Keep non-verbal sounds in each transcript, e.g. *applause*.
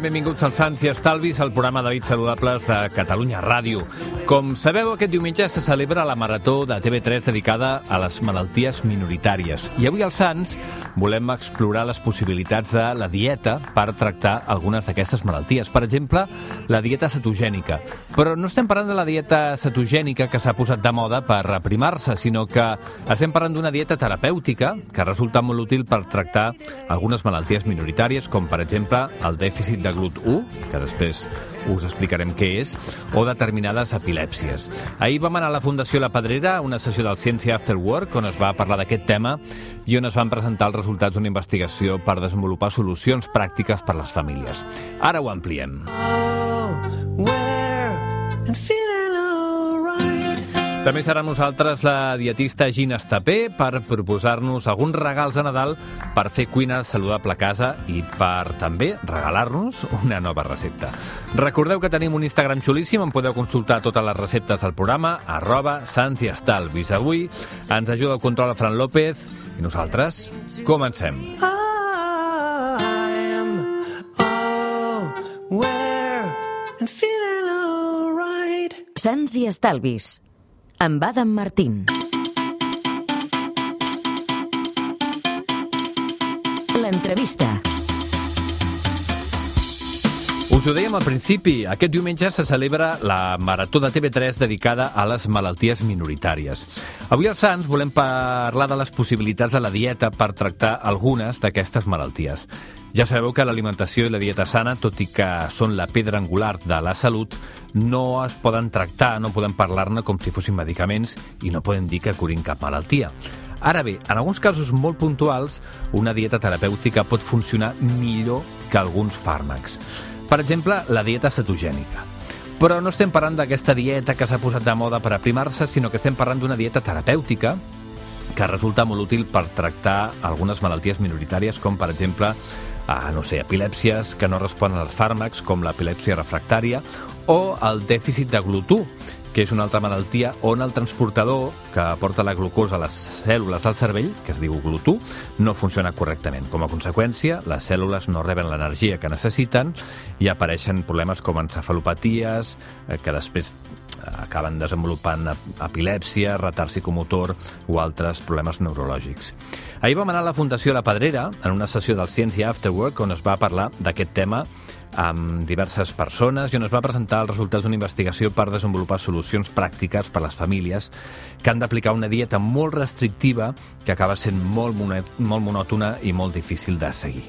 benvinguts als Sants i Estalvis, al programa d'hàbits saludables de Catalunya Ràdio. Com sabeu, aquest diumenge se celebra la marató de TV3 dedicada a les malalties minoritàries. I avui als Sants volem explorar les possibilitats de la dieta per tractar algunes d'aquestes malalties. Per exemple, la dieta cetogènica. Però no estem parlant de la dieta cetogènica que s'ha posat de moda per reprimar-se, sinó que estem parlant d'una dieta terapèutica que resulta molt útil per tractar algunes malalties minoritàries, com per exemple el dèficit de GLUT1, que després us explicarem què és, o determinades epilèpsies. Ahir vam anar a la Fundació La Pedrera una sessió del Ciència After Work on es va parlar d'aquest tema i on es van presentar els resultats d'una investigació per desenvolupar solucions pràctiques per a les famílies. Ara ho ampliem. Oh, where and feeling. També serà amb nosaltres la dietista Gina Estapé per proposar-nos alguns regals de Nadal per fer cuina saludable a casa i per també regalar-nos una nova recepta. Recordeu que tenim un Instagram xulíssim on podeu consultar totes les receptes del programa arroba Sants i Estalvis. Avui ens ajuda el control a Fran López i nosaltres comencem. Sants i Estalvis, amb Adam Martín. L'entrevista. Us ho dèiem al principi, aquest diumenge se celebra la Marató de TV3 dedicada a les malalties minoritàries. Avui als Sants volem parlar de les possibilitats de la dieta per tractar algunes d'aquestes malalties. Ja sabeu que l'alimentació i la dieta sana, tot i que són la pedra angular de la salut, no es poden tractar, no podem parlar-ne com si fossin medicaments i no podem dir que curin cap malaltia. Ara bé, en alguns casos molt puntuals, una dieta terapèutica pot funcionar millor que alguns fàrmacs. Per exemple, la dieta cetogènica. Però no estem parlant d'aquesta dieta que s'ha posat de moda per aprimar-se, sinó que estem parlant d'una dieta terapèutica que resulta molt útil per tractar algunes malalties minoritàries, com per exemple, a, no sé, epilèpsies que no responen als fàrmacs, com l'epilèpsia refractària, o el dèficit de GLUT1, que és una altra malaltia on el transportador que aporta la glucosa a les cèl·lules del cervell, que es diu GLUT1, no funciona correctament. Com a conseqüència, les cèl·lules no reben l'energia que necessiten i apareixen problemes com encefalopaties, eh, que després acaben desenvolupant epilèpsia, retard psicomotor o altres problemes neurològics. Ahir vam anar a la Fundació La Pedrera en una sessió del Ciència After Work on es va parlar d'aquest tema amb diverses persones i on es va presentar els resultats d'una investigació per desenvolupar solucions pràctiques per a les famílies que han d'aplicar una dieta molt restrictiva que acaba sent molt, molt monòtona i molt difícil de seguir.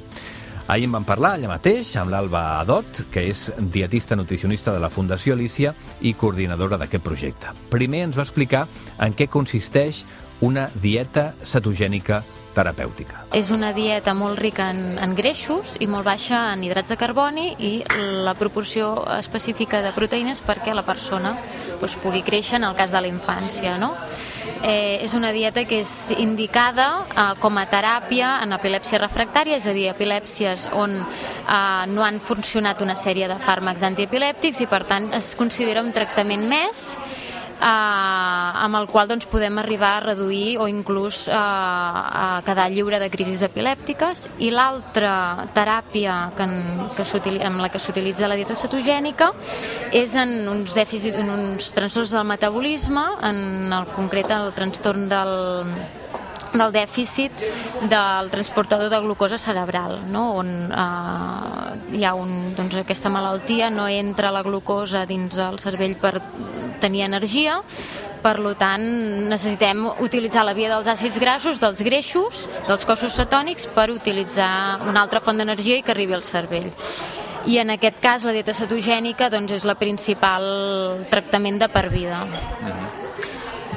Ahir en vam parlar allà mateix amb l'Alba Adot, que és dietista nutricionista de la Fundació Alicia i coordinadora d'aquest projecte. Primer ens va explicar en què consisteix una dieta cetogènica terapèutica. És una dieta molt rica en, en greixos i molt baixa en hidrats de carboni i la proporció específica de proteïnes perquè la persona doncs, pugui créixer en el cas de la infància. No? Eh, és una dieta que és indicada eh, com a teràpia en epilèpsia refractària, és a dir, epilèpsies on eh, no han funcionat una sèrie de fàrmacs antiepilèptics i per tant es considera un tractament més eh, amb el qual doncs, podem arribar a reduir o inclús eh, a quedar lliure de crisis epilèptiques. I l'altra teràpia que en, que amb la que s'utilitza la dieta cetogènica és en uns dèficits, en uns trastorns del metabolisme, en el concret el trastorn del del dèficit del transportador de glucosa cerebral, no? on eh, hi ha un, doncs, aquesta malaltia, no entra la glucosa dins el cervell per tenir energia, per tant necessitem utilitzar la via dels àcids grassos, dels greixos, dels cossos cetònics per utilitzar una altra font d'energia i que arribi al cervell i en aquest cas la dieta cetogènica doncs, és la principal tractament de per vida. Mm -hmm.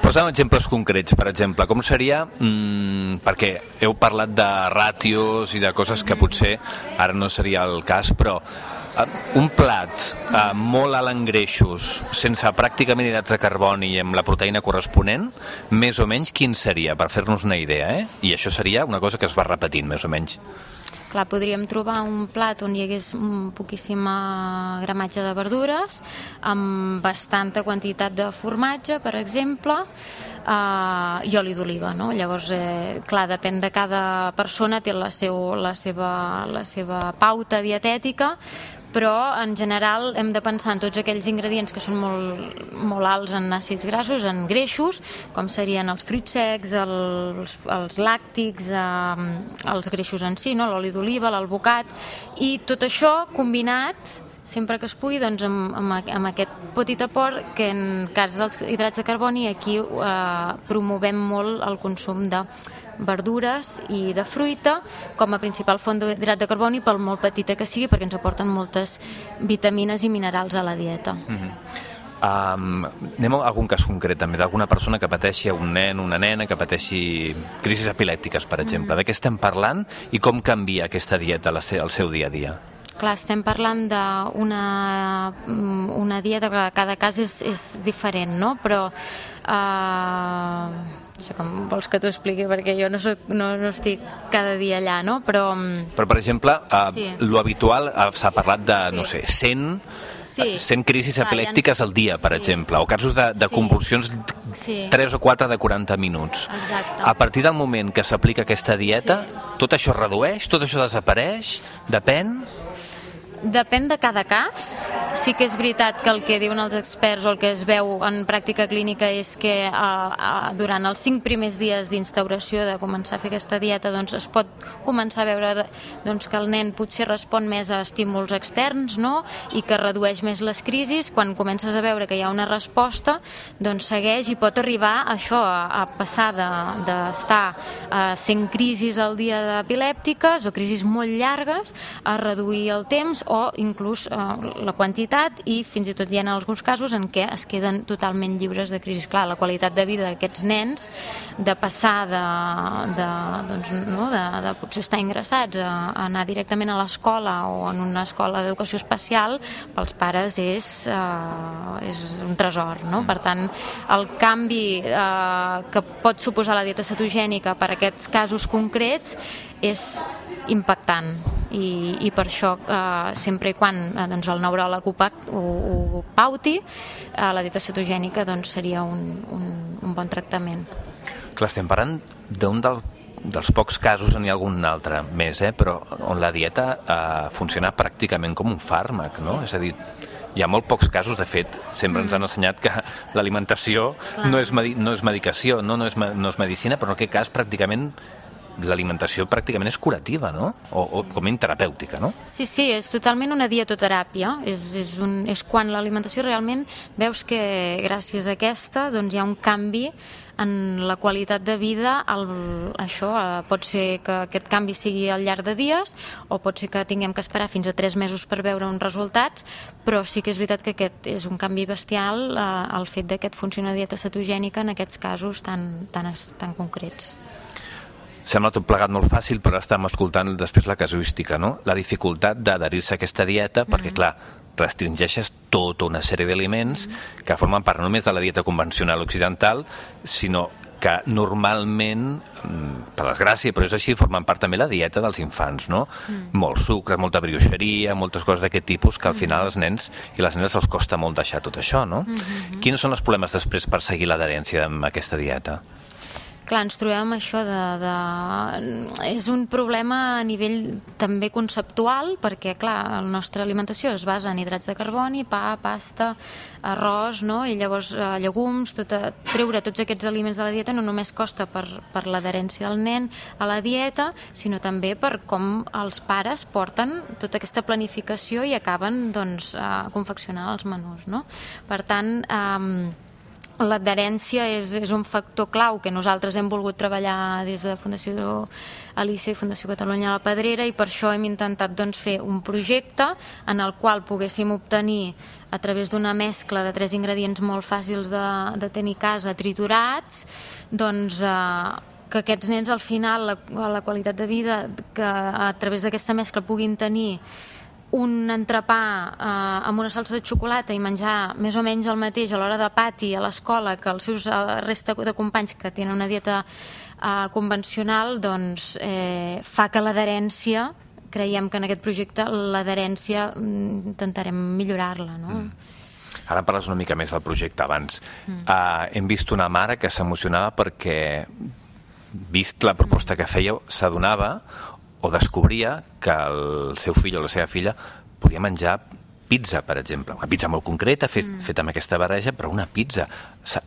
Posa'm exemples concrets, per exemple, com seria, mmm, perquè heu parlat de ràtios i de coses que potser ara no seria el cas, però eh, un plat eh, molt alt en greixos, sense pràcticament hidrats de carboni i amb la proteïna corresponent, més o menys quin seria, per fer-nos una idea, eh? I això seria una cosa que es va repetint, més o menys. Clar, podríem trobar un plat on hi hagués un poquíssima gramatge de verdures, amb bastanta quantitat de formatge, per exemple, eh, i oli d'oliva, no? Llavors, eh, clar, depèn de cada persona, té la, seu, la, seva, la seva pauta dietètica, però en general hem de pensar en tots aquells ingredients que són molt, molt alts en àcids grassos, en greixos, com serien els fruits secs, els, els làctics, eh, els greixos en si, no? l'oli d'oliva, l'alvocat, i tot això combinat sempre que es pugui doncs, amb, amb, amb aquest petit aport que en cas dels hidrats de carboni aquí eh, promovem molt el consum de verdures i de fruita com a principal font d'hidrat de carboni pel molt petita que sigui perquè ens aporten moltes vitamines i minerals a la dieta. Mm -hmm. Um, anem a algun cas concret també d'alguna persona que pateixi, un nen, una nena que pateixi crisis epilèptiques, per exemple. Mm. De què estem parlant i com canvia aquesta dieta al seu dia a dia? Clar, estem parlant d'una una dieta que cada cas és, és diferent, no? Però uh, això com vols que t'ho expliqui perquè jo no, soc, no, no estic cada dia allà, no? Però, mm, Però per exemple, uh, sí. lo habitual uh, s'ha parlat de, sí. no sé, 100 sí. 100 crisis epilèptiques al dia, per sí. exemple, o casos de, de sí. convulsions sí. 3 o 4 de 40 minuts. Exacte. A partir del moment que s'aplica aquesta dieta, sí. tot això redueix, tot això desapareix, depèn... Depèn de cada cas. Sí que és veritat que el que diuen els experts o el que es veu en pràctica clínica és que eh, eh, durant els cinc primers dies d'instauració de començar a fer aquesta dieta doncs es pot començar a veure doncs, que el nen potser respon més a estímuls externs no? i que redueix més les crisis. Quan comences a veure que hi ha una resposta, doncs segueix i pot arribar a això, a, a passar d'estar de, a 100 crisis al dia d'epilèptiques o crisis molt llargues a reduir el temps o inclús eh, la quantitat i fins i tot hi ha alguns casos en què es queden totalment lliures de crisi. Clar, la qualitat de vida d'aquests nens, de passar de, de, doncs, no, de, de potser estar ingressats a, a anar directament a l'escola o en una escola d'educació especial, pels pares és, eh, és un tresor. No? Per tant, el canvi eh, que pot suposar la dieta cetogènica per aquests casos concrets és impactant i, i per això eh, sempre i quan eh, doncs el neuròleg ho, ho, ho pauti eh, la dieta cetogènica doncs, seria un, un, un bon tractament Clar, estem parlant d'un del, dels pocs casos, n'hi ha algun altre més, eh? però on la dieta eh, funciona pràcticament com un fàrmac, no? Sí. És a dir, hi ha molt pocs casos, de fet, sempre mm. ens han ensenyat que l'alimentació no, és no és medicació, no, no, és, no és medicina, però en aquest cas pràcticament l'alimentació pràcticament és curativa, no? O, o com a terapèutica, no? Sí, sí, és totalment una dietoteràpia. És, és, un, és quan l'alimentació realment veus que gràcies a aquesta doncs, hi ha un canvi en la qualitat de vida, el, això eh, pot ser que aquest canvi sigui al llarg de dies o pot ser que tinguem que esperar fins a 3 mesos per veure uns resultats, però sí que és veritat que aquest és un canvi bestial eh, el fet de que et funciona dieta cetogènica en aquests casos tan, tan, tan concrets. Sembla tot plegat molt fàcil, però estem escoltant després la casuística, no? La dificultat d'adherir-se a aquesta dieta, mm -hmm. perquè, clar, restringeixes tota una sèrie d'aliments mm -hmm. que formen part no només de la dieta convencional occidental, sinó que normalment, mm, per desgràcia, però és així, formen part també la dieta dels infants, no? Mm. Molt sucre, molta brioixeria, moltes coses d'aquest tipus que al final mm. als nens i les nenes els costa molt deixar tot això, no? Mm -hmm. Quins són els problemes després per seguir l'adherència amb aquesta dieta? Clar, ens trobem això de, de... És un problema a nivell també conceptual, perquè, clar, la nostra alimentació es basa en hidrats de carboni, pa, pasta, arròs, no? i llavors eh, llegums, tot, a, treure tots aquests aliments de la dieta no només costa per, per l'adherència del nen a la dieta, sinó també per com els pares porten tota aquesta planificació i acaben doncs, a confeccionar els menús. No? Per tant, eh, L'adherència és, és un factor clau que nosaltres hem volgut treballar des de Fundació Alicia i Fundació Catalunya a la Pedrera i per això hem intentat doncs, fer un projecte en el qual poguéssim obtenir a través d'una mescla de tres ingredients molt fàcils de, de tenir a casa triturats doncs, eh, que aquests nens al final la, la qualitat de vida que a través d'aquesta mescla puguin tenir un entrepà eh, amb una salsa de xocolata i menjar més o menys el mateix a l'hora de pati a l'escola que els seus eh, resta de companys que tenen una dieta eh, convencional doncs eh, fa que l'adherència creiem que en aquest projecte l'adherència mm, intentarem millorar-la, no? Mm. Ara parles una mica més del projecte abans. Mm. Uh, hem vist una mare que s'emocionava perquè, vist la proposta que fèieu, s'adonava o descobria que el seu fill o la seva filla podia menjar pizza, per exemple. Una pizza molt concreta, fet, mm. feta amb aquesta barreja, però una pizza.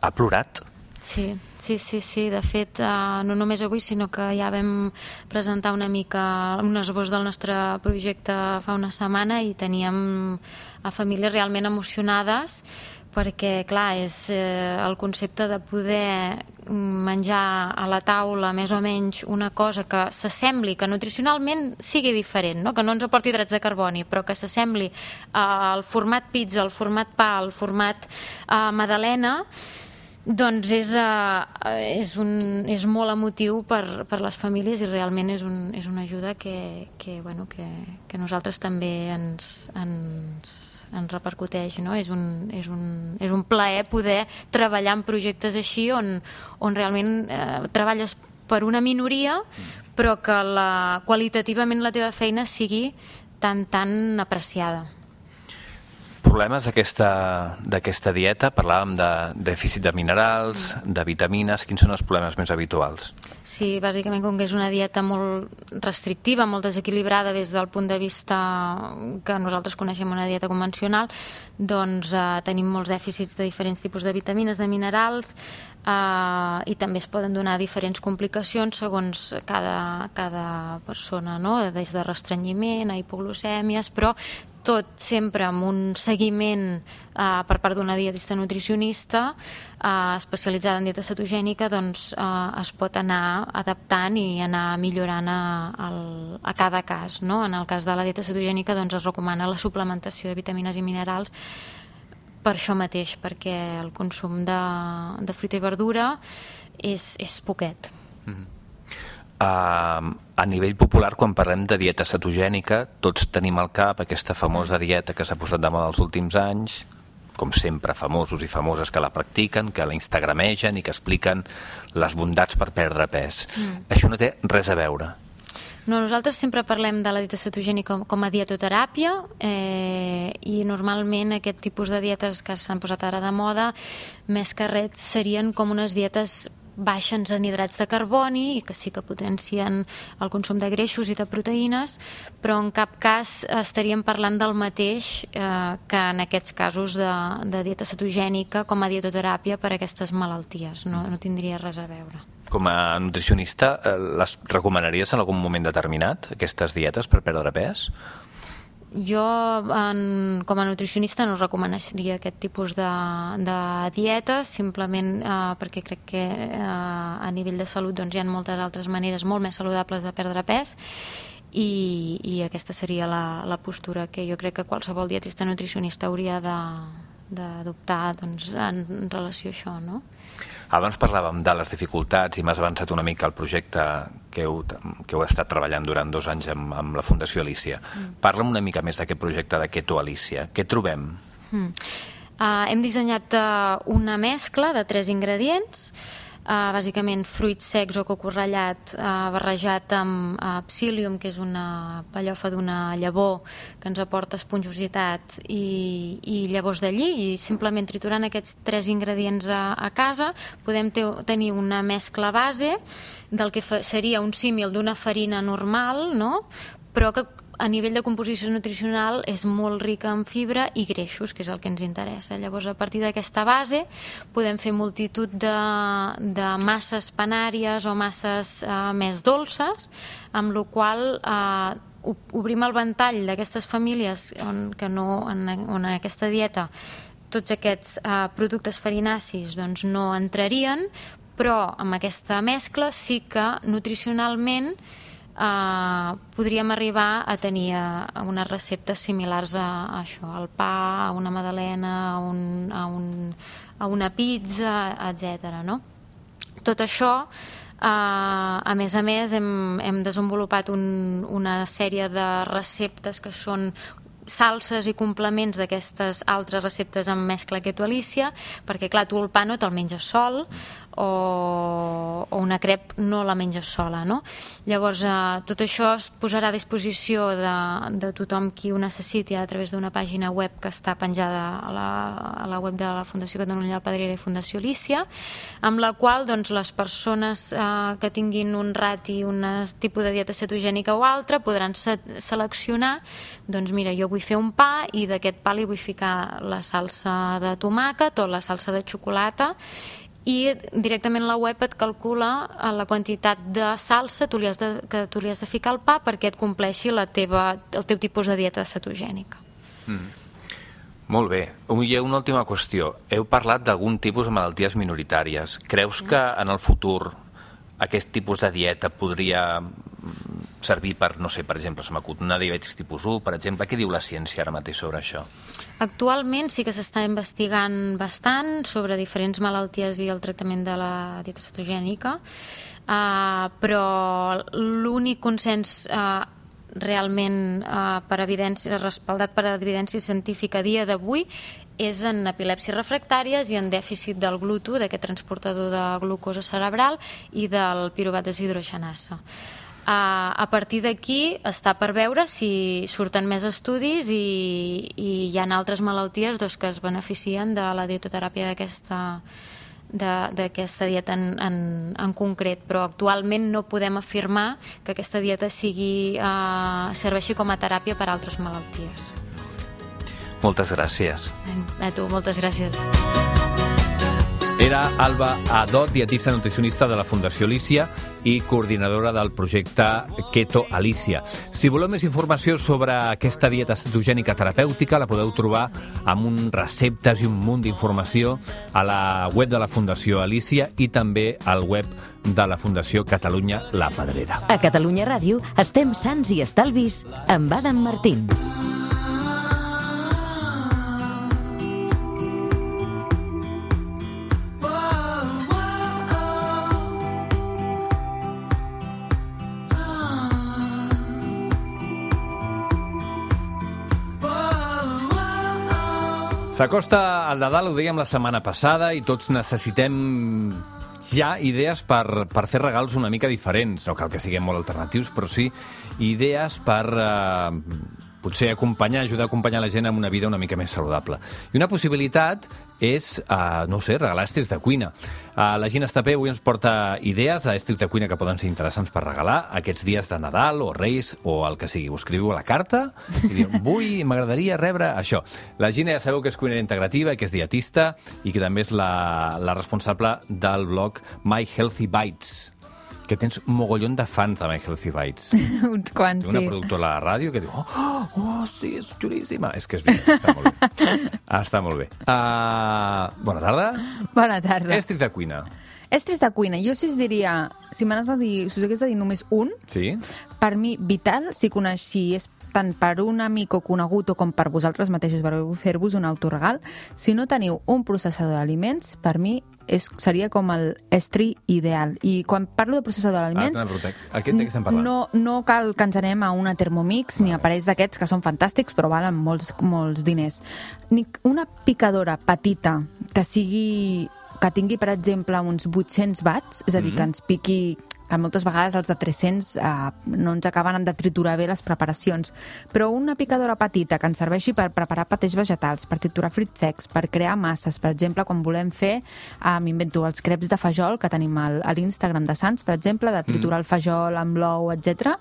Ha plorat. Sí, sí, sí, sí. De fet, uh, no només avui, sinó que ja vam presentar una mica un esbós del nostre projecte fa una setmana i teníem a famílies realment emocionades perquè, clar, és eh, el concepte de poder menjar a la taula més o menys una cosa que s'assembli, que nutricionalment sigui diferent, no? que no ens aporti hidrats de carboni, però que s'assembli al format pizza, al format pa, al format eh, madalena, doncs és, uh, és, un, és molt emotiu per, per les famílies i realment és, un, és una ajuda que, que, bueno, que, que nosaltres també ens, ens, ens repercuteix, no? És un, és, un, és un plaer poder treballar en projectes així on, on realment eh, treballes per una minoria però que la, qualitativament la teva feina sigui tan, tan apreciada. Problemes d'aquesta dieta, parlàvem de dèficit de minerals, de vitamines, quins són els problemes més habituals? Sí, bàsicament com que és una dieta molt restrictiva, molt desequilibrada des del punt de vista que nosaltres coneixem una dieta convencional, doncs eh, tenim molts dèficits de diferents tipus de vitamines, de minerals, Uh, i també es poden donar diferents complicacions segons cada, cada persona, no? des de restrenyiment a hipoglucèmies, però tot sempre amb un seguiment uh, per part d'una dietista nutricionista uh, especialitzada en dieta cetogènica doncs uh, es pot anar adaptant i anar millorant a, a, a cada cas. No? En el cas de la dieta cetogènica doncs es recomana la suplementació de vitamines i minerals per això mateix, perquè el consum de, de fruita i verdura és, és poquet. Mm -hmm. A nivell popular, quan parlem de dieta cetogènica, tots tenim al cap aquesta famosa dieta que s'ha posat de moda els últims anys, com sempre, famosos i famoses que la practiquen, que la instagramegen i que expliquen les bondats per perdre pes. Mm. Això no té res a veure. No, nosaltres sempre parlem de la dieta cetogènica com, com a dietoteràpia eh, i normalment aquest tipus de dietes que s'han posat ara de moda més que res serien com unes dietes baixen en hidrats de carboni i que sí que potencien el consum de greixos i de proteïnes, però en cap cas estaríem parlant del mateix eh, que en aquests casos de, de dieta cetogènica com a dietoteràpia per a aquestes malalties. No, no tindria res a veure. Com a nutricionista, eh, les recomanaries en algun moment determinat, aquestes dietes per perdre pes? Jo, en, com a nutricionista, no recomanaria aquest tipus de, de dieta, simplement eh, perquè crec que eh, a nivell de salut doncs, hi ha moltes altres maneres molt més saludables de perdre pes i, i aquesta seria la, la postura que jo crec que qualsevol dietista nutricionista hauria d'adoptar doncs, en relació a això, no? Abans parlàvem de les dificultats i m'has avançat una mica el projecte que heu, que heu estat treballant durant dos anys amb, amb la Fundació Alicia. Mm. Parla'm una mica més d'aquest projecte de Keto Alicia. Què trobem? Mm. Uh, hem dissenyat uh, una mescla de tres ingredients uh, bàsicament fruits secs o coco ratllat uh, barrejat amb uh, psyllium, que és una pallofa d'una llavor que ens aporta esponjositat i, i llavors de lli, i simplement triturant aquests tres ingredients a, a casa podem te tenir una mescla base del que seria un símil d'una farina normal, no? però que a nivell de composició nutricional és molt rica en fibra i greixos, que és el que ens interessa. Llavors, a partir d'aquesta base, podem fer multitud de, de masses panàries o masses eh, més dolces, amb la qual eh, obrim el ventall d'aquestes famílies on, que no, en, on en aquesta dieta tots aquests eh, productes farinacis doncs, no entrarien, però amb aquesta mescla sí que nutricionalment eh, podríem arribar a tenir uh, unes receptes similars a, a això, al pa, a una madalena, a, un, a, un, a una pizza, etc. No? Tot això, eh, a més a més, hem, hem desenvolupat un, una sèrie de receptes que són salses i complements d'aquestes altres receptes amb mescla keto Alicia, perquè clar, tu el pa no te'l menges sol, o, o una crep no la menges sola, no? Llavors, eh, tot això es posarà a disposició de, de tothom qui ho necessiti a través d'una pàgina web que està penjada a la, a la web de la Fundació Catalunya del Pedrera i Fundació Lícia, amb la qual doncs, les persones eh, que tinguin un rati, un tipus de dieta cetogènica o altra, podran se seleccionar, doncs mira, jo vull fer un pa i d'aquest pa li vull ficar la salsa de tomàquet o la salsa de xocolata i directament la web et calcula eh, la quantitat de salsa tu li has de, que tu li has de ficar al pa perquè et compleixi la teva, el teu tipus de dieta cetogènica. Mm. Molt bé. I una última qüestió. Heu parlat d'algun tipus de malalties minoritàries. Creus que en el futur aquest tipus de dieta podria servir per, no sé, per exemple, se m'acut una diabetis tipus 1, per exemple. Què diu la ciència ara mateix sobre això? Actualment sí que s'està investigant bastant sobre diferents malalties i el tractament de la dieta cetogènica, uh, però l'únic consens uh, realment uh, per evidència, respaldat per evidència científica a dia d'avui és en epilèpsies refractàries i en dèficit del gluto, d'aquest transportador de glucosa cerebral i del piruvat deshidrogenasa. Uh, a partir d'aquí està per veure si surten més estudis i, i hi ha altres malalties doncs, que es beneficien de la dietoteràpia d'aquesta d'aquesta dieta en, en, en concret, però actualment no podem afirmar que aquesta dieta sigui, uh, serveixi com a teràpia per a altres malalties. Moltes gràcies. A tu, moltes gràcies. Era Alba Adot, dietista nutricionista de la Fundació Alicia i coordinadora del projecte Keto Alicia. Si voleu més informació sobre aquesta dieta cetogènica terapèutica, la podeu trobar amb un receptes i un munt d'informació a la web de la Fundació Alicia i també al web de la Fundació Catalunya La Pedrera. A Catalunya Ràdio estem sants i estalvis amb Adam Martín. S'acosta el Nadal, ho dèiem la setmana passada, i tots necessitem ja idees per, per fer regals una mica diferents. No cal que siguem molt alternatius, però sí idees per eh, potser acompanyar, ajudar a acompanyar la gent amb una vida una mica més saludable. I una possibilitat és, uh, no sé, regalar estils de cuina. Uh, la Gina Estapé avui ens porta idees a estils de cuina que poden ser interessants per regalar aquests dies de Nadal o Reis o el que sigui. Ho escriviu a la carta i diu, vull, m'agradaria rebre això. La Gina ja sabeu que és cuinera integrativa, que és dietista i que també és la, la responsable del blog My Healthy Bites que tens un mogollon de fans de My Healthy Bites. Uns quants, Una sí. productora a la ràdio que diu oh, oh, sí, és xulíssima. És que és veritat, està molt bé. *laughs* està molt bé. Uh, bona tarda. Bona tarda. Estris de cuina. Estris de cuina. Jo si es diria, si me n'has de dir, si us hagués de dir només un, Sí? per mi vital, si, coneix, si és tant per un amic o conegut o com per vosaltres mateixos per fer-vos un autoregal, si no teniu un processador d'aliments, per mi és, seria com el estri ideal. I quan parlo de processador d'aliments, Ah, aquest de què estem parlant? no, no cal que ens anem a una Thermomix ni a aparells d'aquests que són fantàstics però valen molts, molts diners. Ni una picadora petita que sigui que tingui, per exemple, uns 800 watts, és a dir, Mhm. que ens piqui moltes vegades els de 300 eh, no ens acaben de triturar bé les preparacions, però una picadora petita que ens serveixi per preparar patès vegetals, per triturar frits secs, per crear masses, per exemple, quan volem fer, eh, m'invento els creps de fajol que tenim al, a l'Instagram de Sants, per exemple, de triturar el fajol amb l'ou, etc.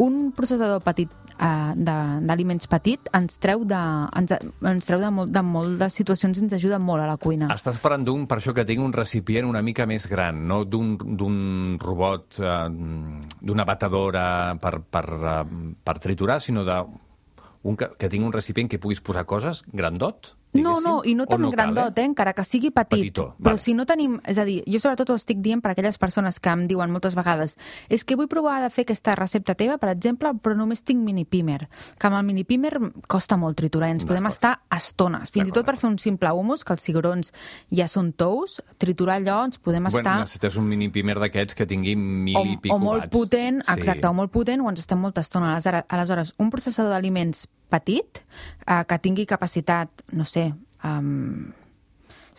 Un processador petit d'aliments petit ens treu de, ens, ens treu de, molt, de molt de situacions i ens ajuda molt a la cuina. Estàs parlant d'un, per això que tinc un recipient una mica més gran, no d'un robot, eh, d'una batedora per, per, eh, per triturar, sinó de un que, que tingui un recipient que puguis posar coses grandot, diguéssim, no, i no tan cal, grandot, eh? encara que sigui petit. Petitó, Però vale. si no tenim... És a dir, jo sobretot ho estic dient per aquelles persones que em diuen moltes vegades és que vull provar de fer aquesta recepta teva, per exemple, però només tinc mini pimer. Que amb el mini pimer costa molt triturar i ens podem estar estones. Fins i tot per fer un simple humus, que els cigrons ja són tous, triturar allò ens podem Bueno, estar... necessites un mini pimer d'aquests que tingui mil o, i pico o molt watts. potent, Sí. exacte, o molt potent, o ens estem molta estona. Aleshores un processador d'aliments petit, eh, que tingui capacitat, no sé, um,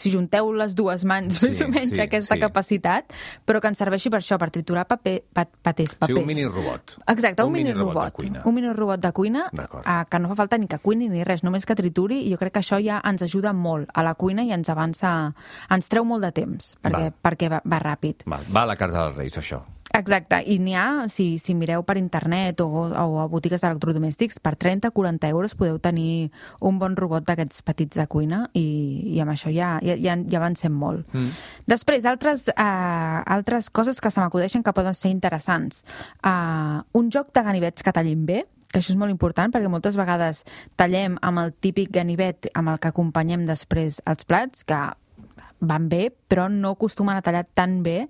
si junteu les dues mans, Sí, més o menys, sí, aquesta sí. capacitat, però que ens serveixi per això, per triturar paper, pa, paters, Sí, papers. un mini robot. Exacte, un, Un mini minirobot. Un mini robot de cuina, eh, que no fa falta ni que cuini ni res, només que trituri, i jo crec que això ja ens ajuda molt a la cuina i ens avança, ens treu molt de temps, perquè, Val. perquè va, va ràpid. Va, va a la carta dels Reis, això. Exacte, i n'hi ha, si, si mireu per internet o, o a botigues d'electrodomèstics, per 30-40 euros podeu tenir un bon robot d'aquests petits de cuina i, i amb això ja, ja, ja, avancem molt. Mm. Després, altres, uh, altres coses que se m'acudeixen que poden ser interessants. Uh, un joc de ganivets que tallin bé, que això és molt important perquè moltes vegades tallem amb el típic ganivet amb el que acompanyem després els plats, que van bé, però no acostumen a tallar tan bé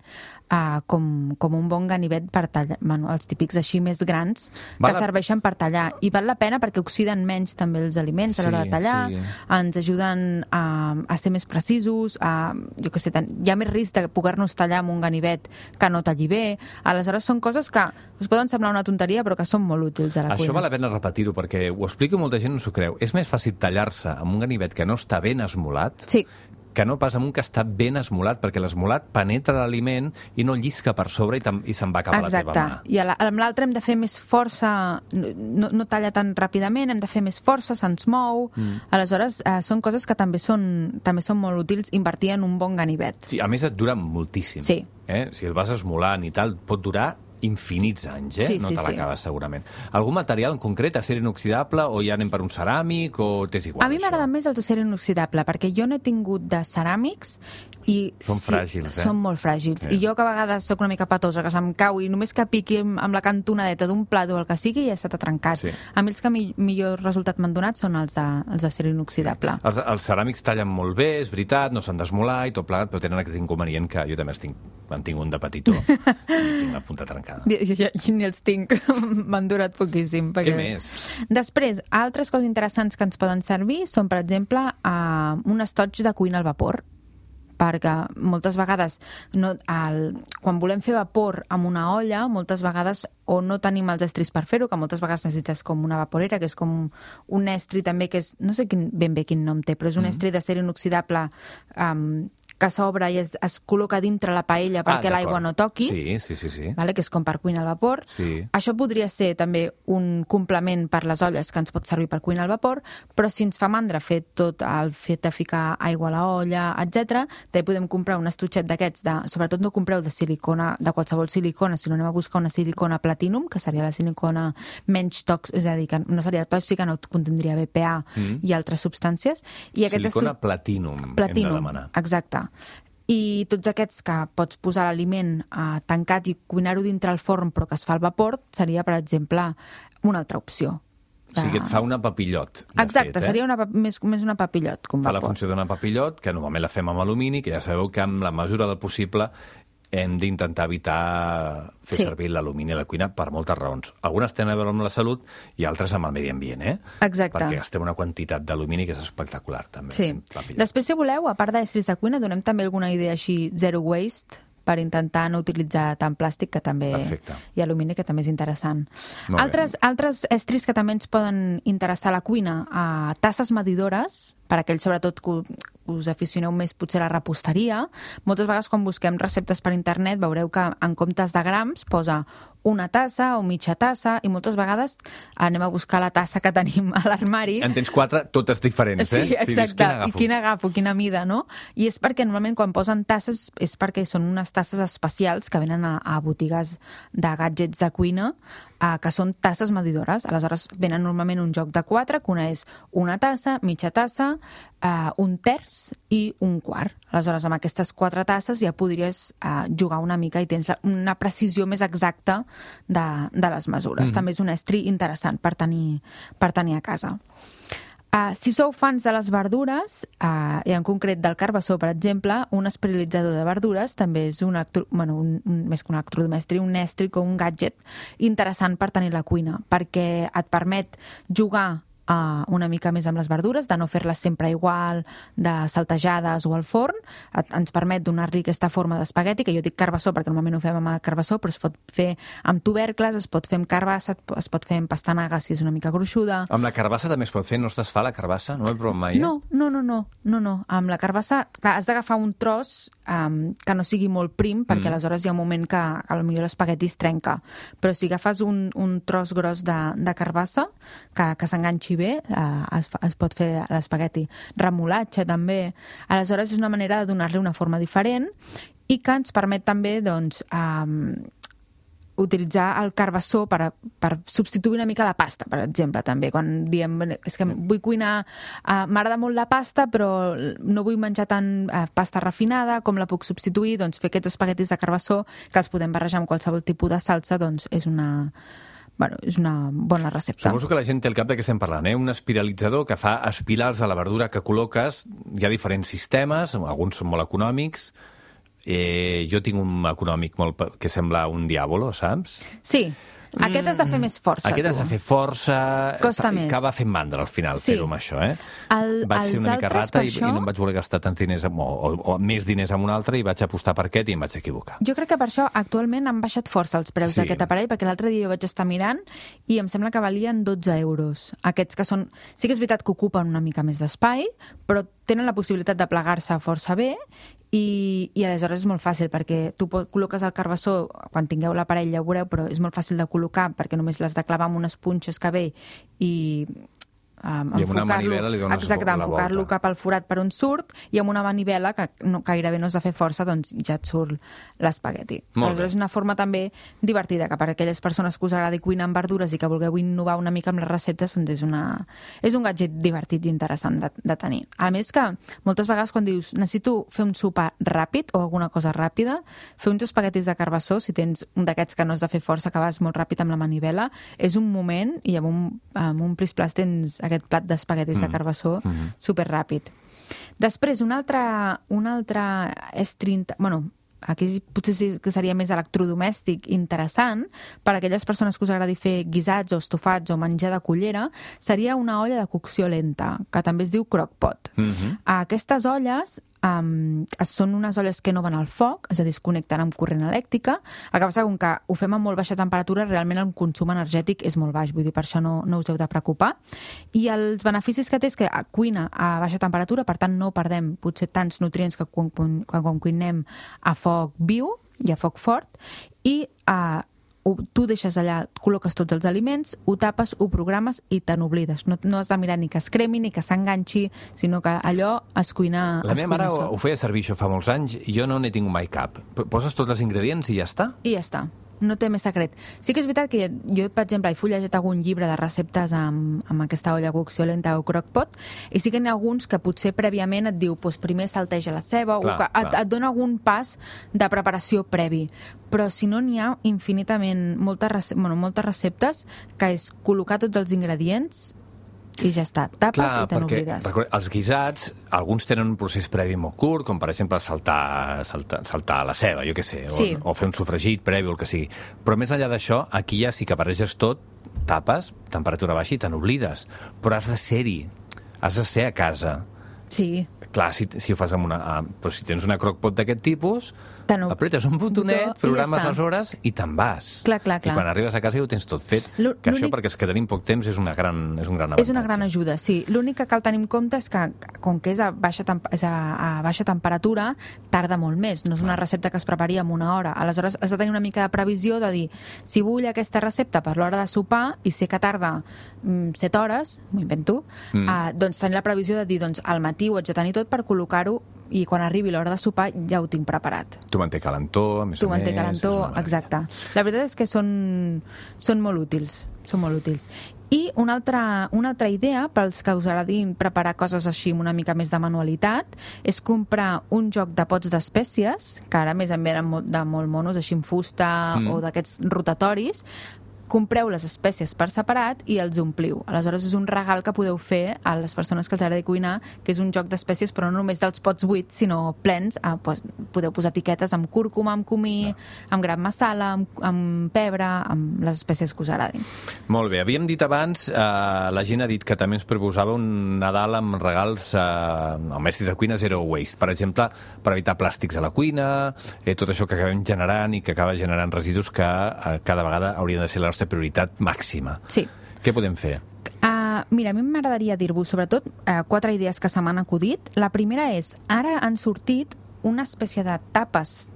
uh, com, com un bon ganivet per tallar, bueno, els típics així més grans Val que la- serveixen per tallar. I val la pena perquè oxiden menys també els aliments a l'hora Sí, de tallar, sí. ens ajuden a, a ser més precisos, a, jo què sé, ten- hi ha més risc de poder-nos tallar amb un ganivet que no talli bé. Aleshores, són coses que us poden semblar una tonteria, però que són molt útils a la Això cuina. val la pena repetir-ho, perquè ho explico molta gent no s'ho creu. És més fàcil tallar-se amb un ganivet que no està ben esmolat Sí, que no pas amb un que està ben esmolat, perquè l'esmolat penetra l'aliment i no llisca per sobre i, i se'n va cap a la Exacte. teva mà. I a la- amb l'altre hem de fer més força, no, no talla tan ràpidament, hem de fer més força, se'ns mou. Mm. Aleshores, eh, són coses que també són, també són molt útils invertir en un bon ganivet. Sí, a més et dura moltíssim. Sí. Eh? Si el vas esmolant i tal, pot durar infinits anys, eh? Sí, no sí, te sí. l'acabes segurament. Algun material en concret, acer inoxidable, o ja anem per un ceràmic, o t'és igual? A mi m'agrada més els d'acer inoxidable, perquè jo no he tingut de ceràmics i... Són fràgils, eh? Són molt fràgils. Sí. I jo que a vegades sóc una mica patosa, que se'm cau i només que piqui amb amb la cantonadeta d'un plat o el que sigui ja s'ha trencat. Sí. A mi els que mi, millor resultat m'han donat són els de- els d'acer inoxidable. Els, els ceràmics tallen molt bé, és veritat, no s'han d'esmolar i tot plegat, però tenen aquest inconvenient que jo també els tinc, en tinc un de petitó *laughs* i tinc la punta trencada. Jo, jo, jo ni els tinc, *laughs* m'han durat poquíssim. Perquè... Què més? Després, altres coses interessants que ens poden servir són, per exemple, uh, un estoig de cuina al vapor perquè moltes vegades no, el, quan volem fer vapor amb una olla, moltes vegades o no tenim els estris per fer-ho, que moltes vegades necessites com una vaporera, que és com un estri també que és, no sé quin, ben bé quin nom té, però és un mm. estri d'acer inoxidable um, que s'obre i es, es col·loca dintre la paella perquè Ah, l'aigua no toqui Sí, sí, sí. sí. vale? que és com per cuinar al vapor. Sí. Això podria ser també un complement per les olles que ens pot servir per cuinar al vapor, però si ens fa mandra fer tot el fet de ficar aigua a la olla, etc, també podem comprar un estutxet d'aquests, de, sobretot no compreu de silicona, de qualsevol silicona, sinó anem a buscar una silicona platinum, que seria la silicona menys tòxica, és a dir, que no seria tòxica, no contindria BPA mm. i altres substàncies. I aquest Silicona estu- platinum, hem de Platinum, demanar. exacte. I tots aquests que pots posar l'aliment eh, tancat i cuinar-ho dintre el forn però que es fa al vapor, seria, per exemple, una altra opció. O sigui, et fa una papillot. de Exacte, fet, eh? seria una, més, més una papillot un Fa la vapor. funció d'una papillot, que normalment la fem amb alumini, que ja sabeu que amb la mesura del possible hem d'intentar evitar fer Sí. servir l'alumini a la cuina per moltes raons. Algunes tenen a veure amb la salut i altres amb el medi ambient, eh? Exacte. Perquè gastem una quantitat d'alumini que és espectacular, també. Sí. Després, si voleu, a part d'estris de cuina, donem també alguna idea així zero waste per intentar no utilitzar tant plàstic que també Perfecte. i alumini que també és interessant. Molt bé. Altres, altres estris que també ens poden interessar a la cuina, a tasses medidores, per aquells sobretot que us aficioneu més potser a la reposteria. Moltes vegades quan busquem receptes per internet veureu que en comptes de grams posa una tassa o mitja tassa i moltes vegades anem a buscar la tassa que tenim a l'armari En tens quatre, totes diferents, eh? Sí, exacte. quina I agafo? quina agafo, quina mida, no? I és perquè normalment quan posen tasses és perquè són unes tasses especials que venen a, a botigues de gadgets de cuina eh, que són tasses medidores. Aleshores venen normalment un joc de quatre, que una és una tassa, mitja tassa, eh, un terç i un quart. Aleshores, amb aquestes quatre tasses ja podries eh, jugar una mica i tens una precisió més exacta de, de les mesures. Mm. També és un estri interessant per tenir, per tenir a casa. Uh, si sou fans de les verdures, uh, i en concret del carbassó, per exemple, un esterilitzador de verdures també és un, electro, bueno, un, un, més que un electrodomèstic, un estri o un gadget interessant per tenir la cuina, perquè et permet jugar uh, una mica més amb les verdures, de no fer-les sempre igual, de saltejades o al forn. Et, ens permet donar-li aquesta forma d'espagueti, que jo dic carbassó perquè normalment ho fem amb carbassó, però es pot fer amb tubercles, es pot fer amb carbassa, es pot fer amb pastanaga si és una mica gruixuda. Amb la carbassa també es pot fer, no es desfà la carbassa? No ho he provat mai, eh? No, no, no, no, no, no. Amb la carbassa, clar, has d'agafar un tros um, que no sigui molt prim, perquè Mm. aleshores hi ha un moment que, que potser l'espagueti es trenca. Però si agafes un, un tros gros de, de carbassa, que, que s'enganxi bé, uh, es, es pot fer l'espagueti. Remolatge, també. Aleshores, és una manera de donar-li una forma diferent i que ens permet també, doncs, um, utilitzar el carbassó per, per substituir una mica la pasta, per exemple, també. Quan diem, "Bé, és que vull cuinar, uh, m'agrada molt la pasta, però no vull menjar tant uh, pasta refinada, com la puc substituir? Doncs fer aquests espaguetis de carbassó, que els podem barrejar amb qualsevol tipus de salsa, doncs és una, bueno, és una bona recepta. Suposo que la gent té el cap de què estem parlant, eh? Un espiralitzador que fa espirals de la verdura que col·loques. Hi ha diferents sistemes, alguns són molt econòmics. Eh, jo tinc un econòmic molt, que sembla un diàbolo, saps? Sí, aquest has de fer més força, Aquest has tu. de fer força... Costa fa- més. Acaba fent mandra al final Sí. fer-ho amb això, eh? El- vaig ser una mica rata i, això- i no em vaig voler gastar tants diners amb, o, o, o més diners amb un altre i vaig apostar per aquest i em vaig equivocar. Jo crec que per això actualment han baixat força els preus Sí. d'aquest aparell, perquè l'altre dia jo vaig estar mirant i em sembla que valien 12 euros. Aquests que són... Sí que és veritat que ocupen una mica més d'espai, però tenen la possibilitat de plegar-se força bé i, i aleshores és molt fàcil perquè tu col·loques el carbassó quan tingueu l'aparell ja ho veureu, però és molt fàcil de col·locar perquè només l'has de clavar amb unes punxes que ve i um, enfocar-lo- exacte, enfocar-lo cap al forat per on surt i amb una manivela que no, gairebé no has de fer força, doncs ja et surt l'espagueti. Aleshores és una forma també divertida, que per a aquelles persones que us agradi cuinar amb verdures i que vulgueu innovar una mica amb les receptes, doncs és, una, és un gadget divertit i interessant de, de tenir. A més que moltes vegades quan dius necessito fer un sopar ràpid o alguna cosa ràpida, fer uns espaguetis de carbassó, si tens un d'aquests que no has de fer força, que vas molt ràpid amb la manivela, és un moment i amb un, amb un plis-plas tens aquest plat d'espaguetis de carbassó Mhm. superràpid. Després, un altre, un altre estri... Bueno, aquí potser sí que seria més electrodomèstic interessant per a aquelles persones que us agradi fer guisats o estofats o menjar de cullera, seria una olla de cocció lenta, que també es diu crockpot. Mhm. Aquestes olles um, són unes olles que no van al foc, és a dir, es connecten amb corrent elèctrica. El que passa, com que ho fem a molt baixa temperatura, realment el consum energètic és molt baix, vull dir, per això no, no us heu de preocupar. I els beneficis que té és que cuina a baixa temperatura, per tant no perdem potser tants nutrients que quan, quan, quan cuinem a foc viu i a foc fort, i uh, ho, tu deixes allà, col·loques tots els aliments, ho tapes, ho programes i te n'oblides. No, no has de mirar ni que es cremi ni que s'enganxi, sinó que allò es cuina La es meva mare sol. ho feia servir això fa molts anys i jo no n'he tingut mai cap. Poses tots els ingredients i ja està? I ja està. No té més secret. Sí que és veritat que jo, per exemple, he fullejat algun llibre de receptes amb, amb aquesta olla cocció lenta o crockpot i sí que n'hi ha alguns que potser prèviament et diu pues, primer salteja la ceba Clar, o que et, clar. et dona algun pas de preparació previ. Però si no, n'hi ha infinitament moltes, rece bueno, moltes receptes que és col·locar tots els ingredients i ja està. Tapes i te n'oblides. els guisats, alguns tenen un procés previ molt curt, com per exemple saltar, saltar, saltar la ceba, jo què sé, o, Sí. o fer un sofregit previ o el que sigui. Però més enllà d'això, aquí ja sí que barreges tot, tapes, temperatura baixa i te n'oblides. Però has de ser-hi, has de ser a casa. Sí. Clar, si, si ho fas amb una... però si tens una crockpot d'aquest tipus, Te apretes un botonet, ja programes està. les hores i te'n vas. Clar, clar, clar. I quan arribes a casa ja ho tens tot fet. Que això, perquè és que tenim poc temps, és, una gran, és un gran avantatge. És una gran ajuda, sí. L'únic que cal tenir en compte és que, com que és a baixa, temp és a, a baixa temperatura, tarda molt més. No és una recepta que es prepari en una hora. Aleshores, has de tenir una mica de previsió de dir, si vull aquesta recepta per l'hora de sopar i sé que tarda mm, 7 hores, m'ho invento, Mm. uh, doncs tenir la previsió de dir, doncs al matí ho haig de tenir tot per col·locar-ho i quan arribi l'hora de sopar ja ho tinc preparat. Tu manté calentó, a més Tu a més. calentó, exacte. La veritat és que són, són molt útils. Són molt útils. I una altra, una altra idea, pels que us agradin preparar coses així amb una mica més de manualitat, és comprar un joc de pots d'espècies, que ara més en venen de molt monos, així en fusta mm. o d'aquests rotatoris, compreu les espècies per separat i els ompliu. Aleshores és un regal que podeu fer a les persones que els agrada cuinar, que és un joc d'espècies però no només dels pots buits, sinó plens. Ah, pues, podeu posar etiquetes amb cúrcuma, amb comí, amb gram masala, amb, amb pebre, amb les espècies que us agradin. Molt bé, havíem dit abans, eh, la gent ha dit que també ens proposava un Nadal amb regals eh, al mestre de cuina Zero Waste, per exemple, per evitar plàstics a la cuina, eh, tot això que acabem generant i que acaba generant residus que eh, cada vegada haurien de ser la nostra prioritat màxima. Sí. Què podem fer? Uh, mira, a mi m'agradaria dir-vos, sobretot, uh, quatre idees que se m'han acudit. La primera és, ara han sortit una espècie de tapes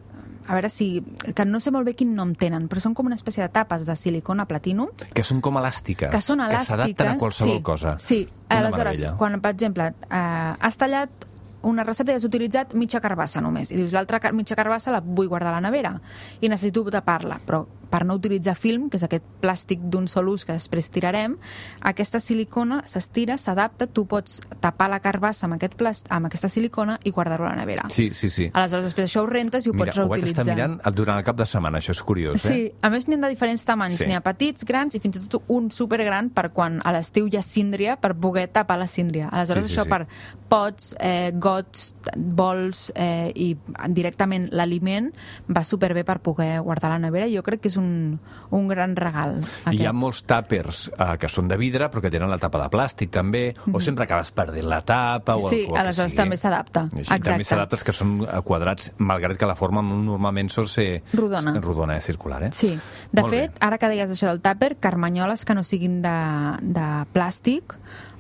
a veure si... que no sé molt bé quin nom tenen, però són com una espècie de tapes de silicona platinum Que són com elàstiques, que són elàstiques. que s'adapten a qualsevol sí, cosa. Sí, Una aleshores, meravella. quan, per exemple, eh, has tallat una recepta i has utilitzat mitja carbassa només, i dius, l'altra mitja carbassa la vull guardar a la nevera, i necessito tapar-la, però per no utilitzar film, que és aquest plàstic d'un sol ús que després tirarem, aquesta silicona s'estira, s'adapta, tu pots tapar la carbassa amb, aquest plast amb aquesta silicona i guardar-ho a la nevera. Sí, sí, sí. Aleshores, després això ho rentes i ho Mira, pots ho vaig reutilitzar. estar mirant durant el cap de setmana, això és curiós, Sí, eh? a més n'hi ha de diferents tamanys. Sí. Sí. N'hi ha petits, grans i fins i tot un supergran per quan a l'estiu hi ha síndria per poder tapar la síndria. Aleshores, Sí, sí, això sí. per pots, eh, gots, bols eh, i directament l'aliment va superbé per poder guardar la nevera. Jo crec que és un, un gran regal. I hi ha molts tàpers eh, que són de vidre, però que tenen la tapa de plàstic, també, o sempre acabes perdent la tapa, o Mhm. Sí, o el que aleshores sigui. també s'adapta. També s'adapta que són eh, quadrats, malgrat que la forma normalment sol ser... Rodona. Rodona, eh, circular, eh? Sí. De Molt fet, bé. ara que deies això del tàper, carmanyoles que no siguin de, de plàstic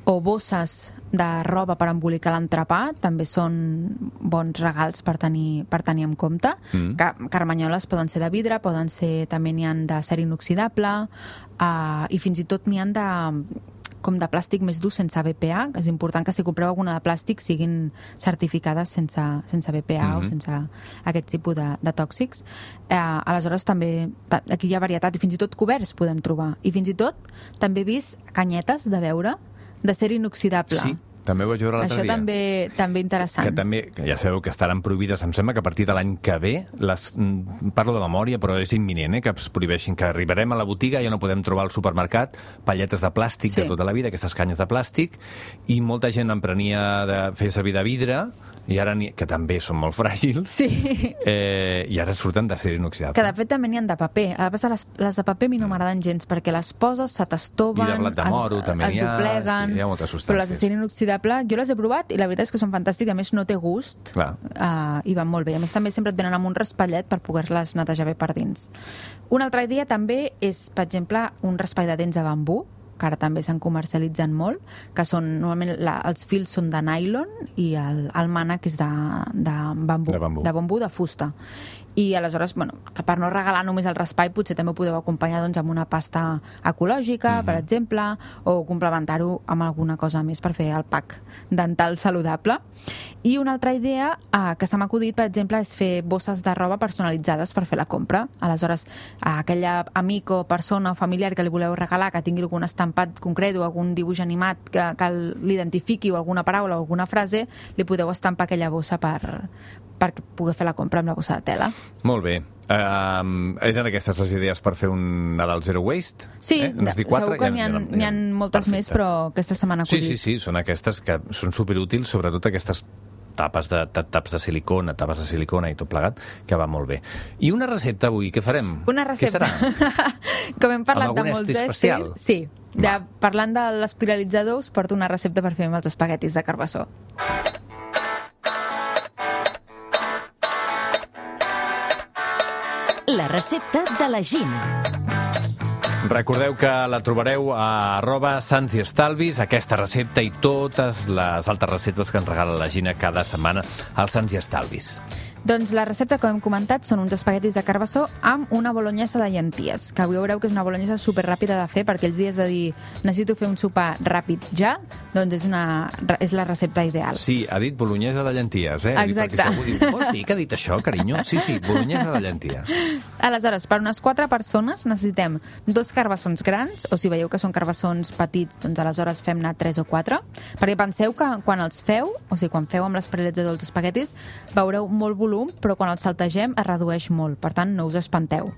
o bosses de roba per embolicar l'entrepà també són bons regals per tenir, per tenir en compte. Mm. Ca carmanyoles poden ser de vidre, poden ser també n'hi han de ser inoxidable uh, i fins i tot n'hi han de com de plàstic més dur sense BPA. És important que si compreu alguna de plàstic siguin certificades sense, sense BPA Mhm. o sense aquest tipus de, de tòxics. Eh, aleshores també, ta- aquí hi ha varietat i fins i tot coberts podem trobar. I fins i tot també he vist canyetes de beure de ser inoxidable. Sí, també ho vaig veure l'altre Això dia. també, també interessant. que també, que ja sabeu que estaran prohibides, em sembla que a partir de l'any que ve, les, mm, parlo de memòria, però és imminent, eh, que es prohibeixin, que arribarem a la botiga i ja no podem trobar al supermercat palletes de plàstic Sí. de tota la vida, aquestes canyes de plàstic, i molta gent en prenia de fer servir de vidre, i ara que també són molt fràgils, Sí, eh, i ara surten de ser que inoxidables. de fet també n'hi ha de paper. A vegades les, les de paper a mi no m'agraden gens perquè les poses, se t'estoven, de blat de moro es, també es ha, dobleguen, sí, hi ha moltes però les de ser inoxidable jo les he provat i la veritat és que són fantàstiques, a més no té gust Clar. uh, i van molt bé. A més també sempre et venen amb un raspallet per poder-les netejar bé per dins. Una altra idea també és, per exemple, un raspall de dents de bambú, que ara també se'n comercialitzen molt, que són, normalment la, els fils són de nylon i el, el mànec és de, de bambú, De bambú. de bambú de fusta. I aleshores, bueno, que per no regalar només el raspall, potser també ho podeu acompanyar doncs, amb una pasta ecològica, Mhm. per exemple, o complementar-ho amb alguna cosa més per fer el pack dental saludable. I una altra idea eh, que se m'ha acudit, per exemple, és fer bosses de roba personalitzades per fer la compra. Aleshores, a aquella amic o persona o familiar que li voleu regalar que tingui algun estampat concret o algun dibuix animat que, que l'identifiqui o alguna paraula o alguna frase, li podeu estampar aquella bossa per, per poder fer la compra amb la bossa de tela. Molt bé. Um, eren aquestes les idees per fer un Nadal Zero Waste? Sí, eh? Quatre? segur que n'hi ha, n'hi ha moltes més, Perfecte. però aquesta setmana Sí, acudit. sí, sí, són aquestes que són superútils, sobretot aquestes tapes de, ta- taps de silicona, tapes de silicona i tot plegat, que va molt bé. I una recepta avui, què farem? Una recepta. Què serà? *laughs* Com hem parlat de molts especial? Sí. Ja, parlant de l'espiralitzador, us porto una recepta per fer amb els espaguetis de carbassó. La recepta de la Gina. Recordeu que la trobareu a arroba Sants i Estalvis, aquesta recepta i totes les altres receptes que ens regala la Gina cada setmana al Sants i Estalvis. Doncs la recepta, com hem comentat, són uns espaguetis de carbassó amb una bolognesa de llenties, que avui veureu que és una bolognesa superràpida de fer, perquè els dies de dir necessito fer un sopar ràpid ja, doncs és, una, és la recepta ideal. Sí, ha dit bolognesa de llenties, eh? Exacte. Perquè algú diu, oh, sí, que ha dit això, carinyo? Sí, sí, bolognesa de llenties. Aleshores, per unes quatre persones necessitem dos carbassons grans, o si veieu que són carbassons petits, doncs aleshores fem-ne tres o quatre, perquè penseu que quan els feu, o sigui, quan feu amb l'esparilitzador els espaguetis, veureu molt volum, però quan els saltegem es redueix molt, per tant, no us espanteu.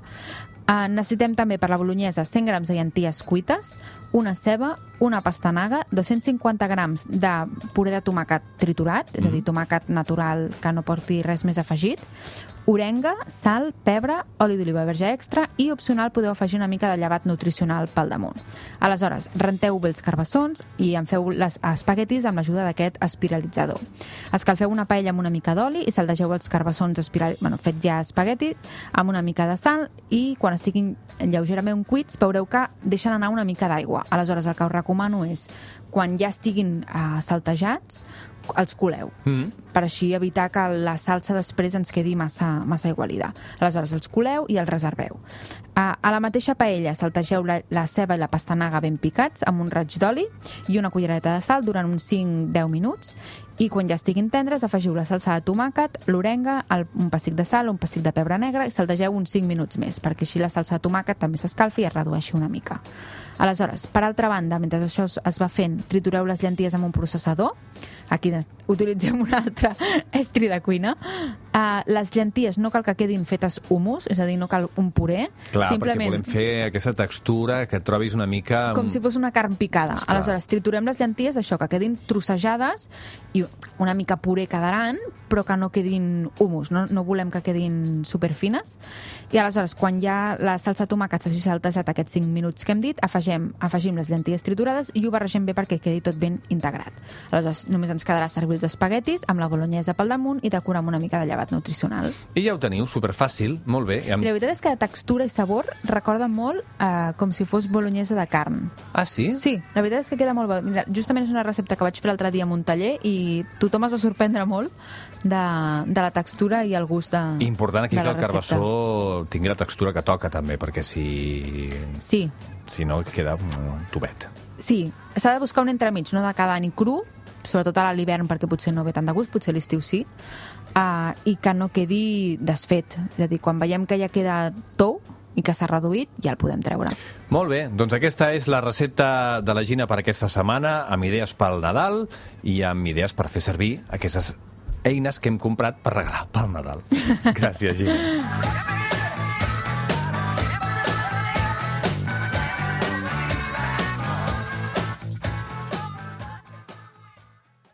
Uh, necessitem també per la bolognesa 100 grams de llenties cuites, una ceba, una pastanaga, 250 grams de puré de tomàquet triturat, és a dir, tomàquet natural que no porti res més afegit, orenga, sal, pebre, oli d'oliva verge extra i opcional podeu afegir una mica de llevat nutricional pel damunt. Aleshores, renteu bé els carbassons i en feu les espaguetis amb l'ajuda d'aquest espiralitzador. Escalfeu una paella amb una mica d'oli i saldegeu els carbassons espiral... bueno, fet ja espagueti amb una mica de sal i quan estiguin lleugerament cuits veureu que deixen anar una mica d'aigua. Aleshores, el que us recomano és, quan ja estiguin uh, saltejats, els coleu, Mm. per així evitar que la salsa després ens quedi massa, massa igualida. Aleshores, els coleu i els reserveu. A, a la mateixa paella saltegeu la, la ceba i la pastanaga ben picats amb un raig d'oli i una cullereta de sal durant uns 5-10 minuts i quan ja estiguin tendres afegiu la salsa de tomàquet, l'orenga, un pessic de sal, un pessic de pebre negre i saltegeu uns 5 minuts més perquè així la salsa de tomàquet també s'escalfi i es redueixi una mica. Aleshores, per altra banda, mentre això es va fent, tritureu les llenties amb un processador. Aquí utilitzem un altre estri de cuina. Uh, les llenties no cal que quedin fetes humus, és a dir, no cal un puré. Clar, perquè volem fer aquesta textura que trobis una mica... Com si fos una carn picada. Esclar. Aleshores, triturem les llenties, això, que quedin trossejades i una mica puré quedaran, però que no quedin humus, no, no volem que quedin superfines. I aleshores, quan ja la salsa de tomàquet s'hagi saltejat aquests 5 minuts que hem dit, afegem, afegim les llenties triturades i ho barregem bé perquè quedi tot ben integrat. Aleshores, només ens quedarà servir els espaguetis amb la bolognesa pel damunt i decorar amb una mica de llevat nutricional. I ja ho teniu, superfàcil, molt bé. Amb... La veritat és que de textura i sabor recorda molt eh, com si fos bolognesa de carn. Ah, sí? Sí, la veritat és que queda molt bé. Mira, justament és una recepta que vaig fer l'altre dia en un taller i tothom es va sorprendre molt de, de la textura i el gust de, Important aquí de que la el recepta. carbassó tingui la textura que toca, també, perquè si, Sí, si no queda un tubet. sí. S'ha de buscar un entremig, no de cada ni cru, sobretot ara a l'hivern perquè potser no ve tant de gust, potser l'estiu sí, uh, i que no quedi desfet. És a dir, quan veiem que ja queda tou i que s'ha reduït, ja el podem treure. Molt bé, doncs aquesta és la recepta de la Gina per aquesta setmana, amb idees pel Nadal i amb idees per fer servir aquestes eines que hem comprat per regalar pel Nadal. *laughs* Gràcies, Gina.